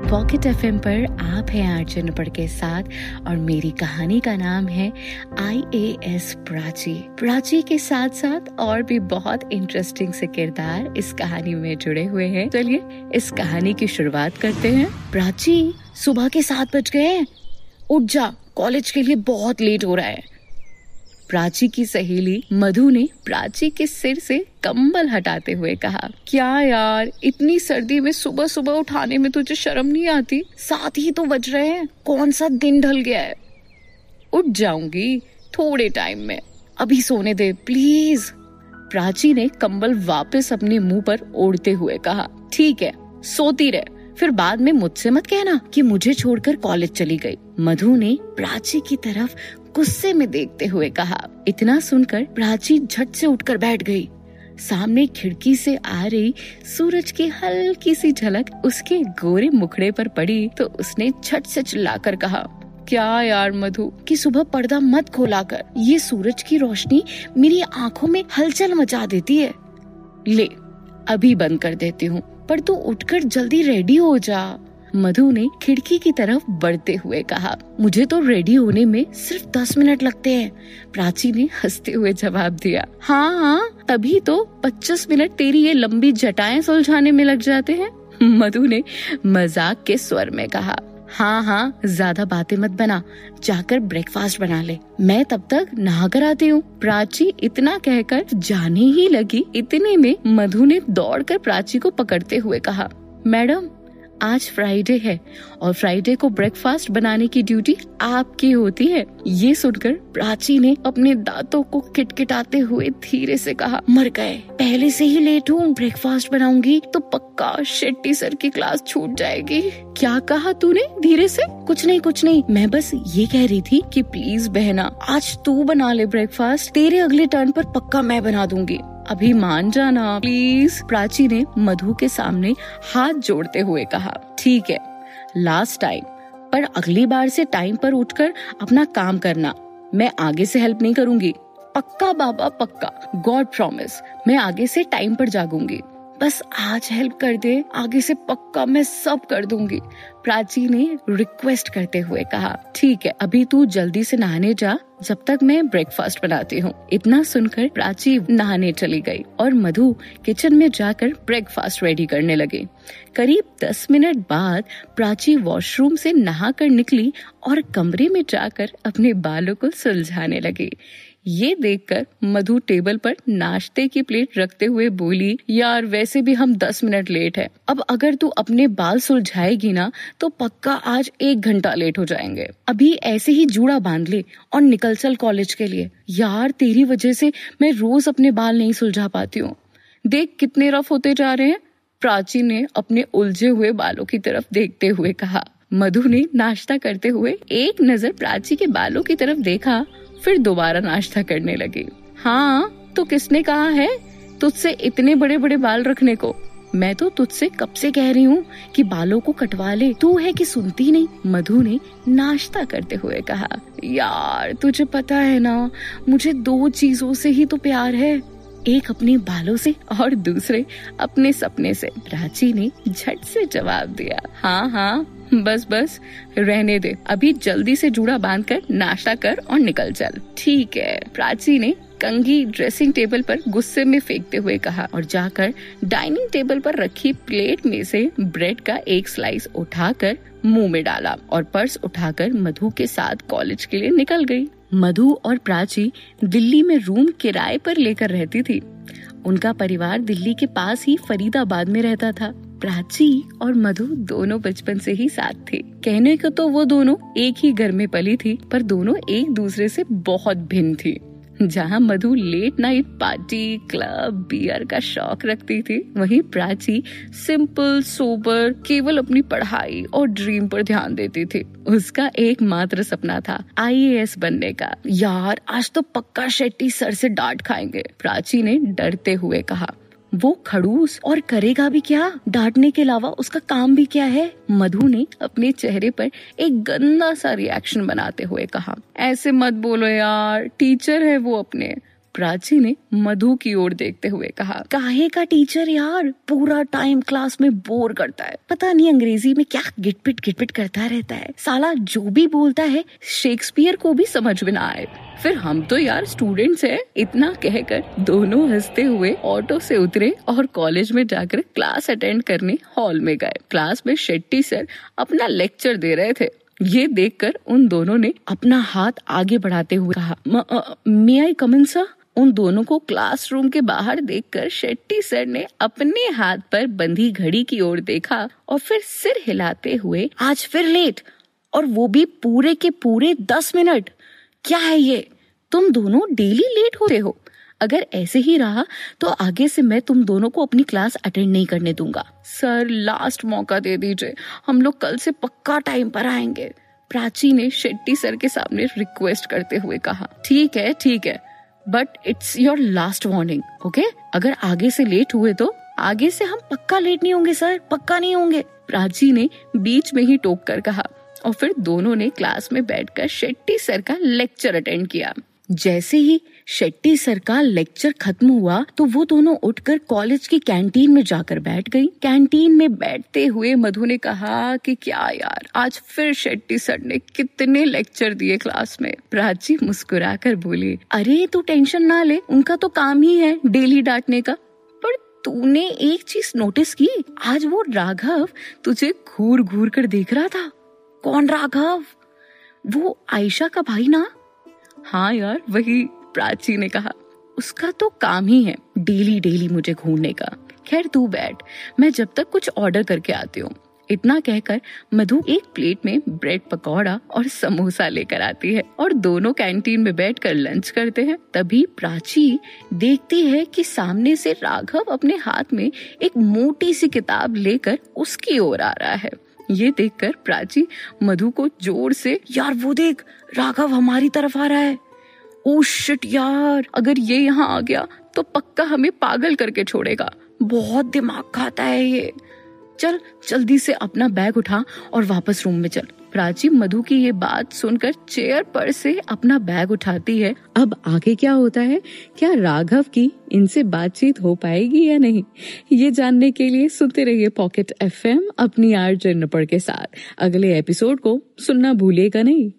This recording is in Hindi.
पॉकेट एफ़ पर आप हैं आर्जन पढ़ के साथ और मेरी कहानी का नाम है I A S Prachi. Prachi के साथ साथ और भी बहुत इंटरेस्टिंग से किरदार इस कहानी में जुड़े हुए हैं। चलिए इस कहानी की शुरुआत करते हैं। प्राची, सुबह के सात बज गए उठ जा, कॉलेज के लिए बहुत लेट हो रहा है। प्राची की सहेली मधु ने प्राची के सिर से कंबल हटाते हुए कहा, क्या यार, इतनी सर्दी में सुबह सुबह उठाने में तुझे शर्म नहीं आती? साथ ही तो बज रहे हैं। कौन सा दिन ढल गया है? उठ जाऊँगी, थोड़े टाइम में। अभी सोने दे प्लीज़ प्राची ने कंबल वापस अपने मुँह पर ओढ़ते हुए कहा, ठीक है, सोती रहे। फिर बाद में मुझसे मत कहना कि मुझे छोड़कर कॉलेज चली गई। मधु ने प्राची की तरफ़ गुस्से में देखते हुए कहा। इतना सुनकर प्राची झट से उठकर बैठ गई। सामने खिड़की से आ रही सूरज की हल्की सी झलक उसके गोरे मुखड़े पर पड़ी तो उसने छट से चिल्लाकर कहा, क्या यार मधु, कि सुबह पर्दा मत खोला कर ये सूरज की रोशनी मेरी आँखों में हलचल मचा देती है। ले, अभी बंद कर देती हूँ, पर तू उठकर जल्दी रेडी हो जा। मधु ने खिड़की की तरफ़ बढ़ते हुए कहा, मुझे तो रेडी होने में सिर्फ़ दस मिनट लगते हैं। प्राची ने हँसते हुए जवाब दिया हाँ हाँ तभी तो पच्चीस मिनट तेरी ये लंबी जटाएँ सुलझाने में लग जाते हैं। मधु ने मज़ाक के स्वर में कहा हाँ हाँ ज़्यादा बातें मत बना, जाकर ब्रेकफास्ट बना ले। मैं तब तक नहा कर आती हूँ। प्राची इतना कहकर जाने ही लगी, इतने में मधु ने दौड़कर प्राची को पकड़ते हुए कहा, मैडम आज फ्राइडे है और फ्राइडे को ब्रेकफास्ट बनाने की ड्यूटी आपकी होती है। ये सुनकर प्राची ने अपने दांतों को किटकिटाते हुए धीरे से कहा, मर गए। पहले से ही लेट हूँ। ब्रेकफास्ट बनाऊँगी तो पक्का शेट्टी सर की क्लास छूट जाएगी। क्या कहा तूने धीरे से? कुछ नहीं कुछ नहीं। मैं बस ये कह रही थी कि प्लीज़ बहना, आज तू बना ले ब्रेकफास्ट तेरे अगले टर्न पर पक्का मैं बना दूँगी। अभी मान जाना। प्लीज़ प्राची ने मधु के सामने हाथ जोड़ते हुए कहा, ठीक है लास्ट टाइम पर अगली बार से टाइम पर उठकर अपना काम करना। मैं आगे से हेल्प नहीं करूँगी। पक्का बाबा, पक्का। गॉड प्रॉमिस मैं आगे से टाइम पर जागूँगी। बस आज हेल्प कर दे, आगे से पक्का मैं सब कर दूँगी। प्राची ने रिक्वेस्ट करते हुए कहा, ठीक है, अभी तू जल्दी से नहाने जा, जब तक मैं ब्रेकफास्ट बनाती हूँ। इतना सुनकर प्राची नहाने चली गई और मधु किचन में जाकर ब्रेकफास्ट रेडी करने लगे। करीब दस मिनट बाद प्राची वॉशरूम से नहा कर निकली और कमरे में जाकर अपने बालों को सुलझाने लगी। ये देखकर मधु टेबल पर नाश्ते की प्लेट रखते हुए बोली, यार, वैसे भी हम दस मिनट लेट है। अब अगर तू अपने बाल सुलझाएगी ना तो पक्का आज एक घंटा लेट हो जाएँगे। अभी ऐसे ही जूड़ा बाँध ले और निकल चल कॉलेज के लिए। यार, तेरी वजह से मैं रोज अपने बाल नहीं सुलझा पाती हूँ। देख कितने रफ होते जा रहे हैं। प्राची ने अपने उलझे हुए बालों की तरफ़ देखते हुए कहा। मधु ने नाश्ता करते हुए एक नज़र प्राची के बालों की तरफ़ देखा, फिर दोबारा नाश्ता करने लगी। हाँ तो किसने कहा है तुझसे इतने बड़े बड़े बाल रखने को? मैं तो तुझसे कब से कह रही हूँ कि बालों को कटवा ले। तू है कि सुनती नहीं? मधु ने नाश्ता करते हुए कहा, यार, तुझे पता है ना, मुझे दो चीज़ों से ही तो प्यार है। एक अपने बालों से और दूसरे अपने सपने से। प्राची ने झट से जवाब दिया हाँ हाँ बस बस, रहने दे। अभी जल्दी से जूड़ा बाँध कर नाश्ता कर और निकल चल। ठीक है। प्राची ने कंघी ड्रेसिंग टेबल पर गुस्से में फेंकते हुए कहा और जाकर डाइनिंग टेबल पर रखी प्लेट में से ब्रेड का एक स्लाइस उठाकर मुँह में डाला और पर्स उठाकर मधु के साथ कॉलेज के लिए निकल गई। मधु और प्राची दिल्ली में रूम किराए पर लेकर रहती थी। उनका परिवार दिल्ली के पास ही फरीदाबाद में रहता था। प्राची और मधु दोनों बचपन से ही साथ थे। कहने को तो वो दोनों एक ही घर में पली थी, पर दोनों एक दूसरे से बहुत भिन्न थी। जहाँ Madhu late night party club beer का शौक रखती थी, वहीं प्राची सिंपल सोबर केवल अपनी पढ़ाई और ड्रीम पर ध्यान देती थी। उसका एकमात्र सपना था आईएएस बनने का। यार, आज तो पक्का शेट्टी सर से डांट खाएँगे, प्राची ने डरते हुए कहा। वो खड़ूस और करेगा भी क्या? डांटने के अलावा उसका काम भी क्या है? मधु ने अपने चेहरे पर एक गंदा सा रिएक्शन बनाते हुए कहा। ऐसे मत बोलो यार टीचर है वो अपने। प्राची ने मधु की ओर देखते हुए कहा, काहे का टीचर यार? पूरा टाइम क्लास में बोर करता है। पता नहीं अंग्रेज़ी में क्या गिटपिट गिटपिट करता रहता है। साला जो भी बोलता है शेक्सपियर को भी समझ में ना आए। फिर हम तो यार स्टूडेंट्स हैं। इतना कहकर दोनों हँसते हुए ऑटो से उतरे और कॉलेज में जाकर क्लास अटेंड करने हॉल में गए। क्लास में शेट्टी सर अपना लेक्चर दे रहे थे। ये देखकर उन दोनों ने अपना हाथ आगे बढ़ाते हुए कहा, मे आई कमन सर उन दोनों को क्लासरूम के बाहर देखकर शेट्टी सर ने अपने हाथ पर बंधी घड़ी की ओर देखा और फिर सिर हिलाते हुए, आज फिर लेट, और वो भी पूरे के पूरे दस मिनट। क्या है ये? तुम दोनों डेली लेट होते हो। अगर ऐसे ही रहा तो आगे से मैं तुम दोनों को अपनी क्लास अटेंड नहीं करने दूँगा। सर, लास्ट मौका दे दीजिए। हम लोग कल से पक्का टाइम पर आएँगे। प्राची ने शेट्टी सर के सामने रिक्वेस्ट करते हुए कहा। ठीक है ठीक है। But it's your last warning okay अगर आगे से लेट हुए तो आगे से हम पक्का लेट नहीं होंगे सर पक्का नहीं होंगे. प्राची ने बीच में ही टोक कर कहा और फिर दोनों ने क्लास में बैठकर शेट्टी सर का लेक्चर अटेंड किया। जैसे ही शेट्टी सर का लेक्चर खत्म हुआ तो वो दोनों उठकर कॉलेज की कैंटीन में जाकर बैठ गई। कैंटीन में बैठते हुए मधु ने कहा कि क्या यार, आज फिर शेट्टी सर ने कितने लेक्चर दिए क्लास में? प्राची मुस्कुरा कर बोली, अरे, तू टेंशन ना ले, उनका तो काम ही है डेली डांटने का। पर तूने एक चीज़ नोटिस की? आज वो राघव तुझे घूर घूर कर देख रहा था। कौन राघव? वो आयशा का भाई ना? हाँ यार, वही प्राची ने कहा, उसका तो काम ही है डेली डेली मुझे घूरने का। खैर, तू बैठ। मैं जब तक कुछ ऑर्डर करके आती हूँ। इतना कहकर मधु एक प्लेट में ब्रेड पकौड़ा और समोसा लेकर आती है और दोनों कैंटीन में बैठकर लंच करते हैं। तभी प्राची देखती है कि सामने से राघव अपने हाथ में एक मोटी सी किताब लेकर उसकी ओर आ रहा है। ये देखकर प्राची मधु को ज़ोर से, यार, वो देख, राघव हमारी तरफ़ आ रहा है। ओ शिट यार, अगर ये यहाँ आ गया तो पक्का हमें पागल करके छोड़ेगा। बहुत दिमाग खाता है ये। चल, जल्दी से अपना बैग उठा और वापस रूम में चल। प्राची मधु की ये बात सुनकर चेयर पर से अपना बैग उठाती है। अब आगे क्या होता है? क्या राघव की इनसे बातचीत हो पाएगी या नहीं? ये जानने के लिए सुनते रहिए पॉकेट एफएम अपनी आर जन्नपड़ के साथ। अगले एपिसोड को सुनना भूलिएगा नहीं।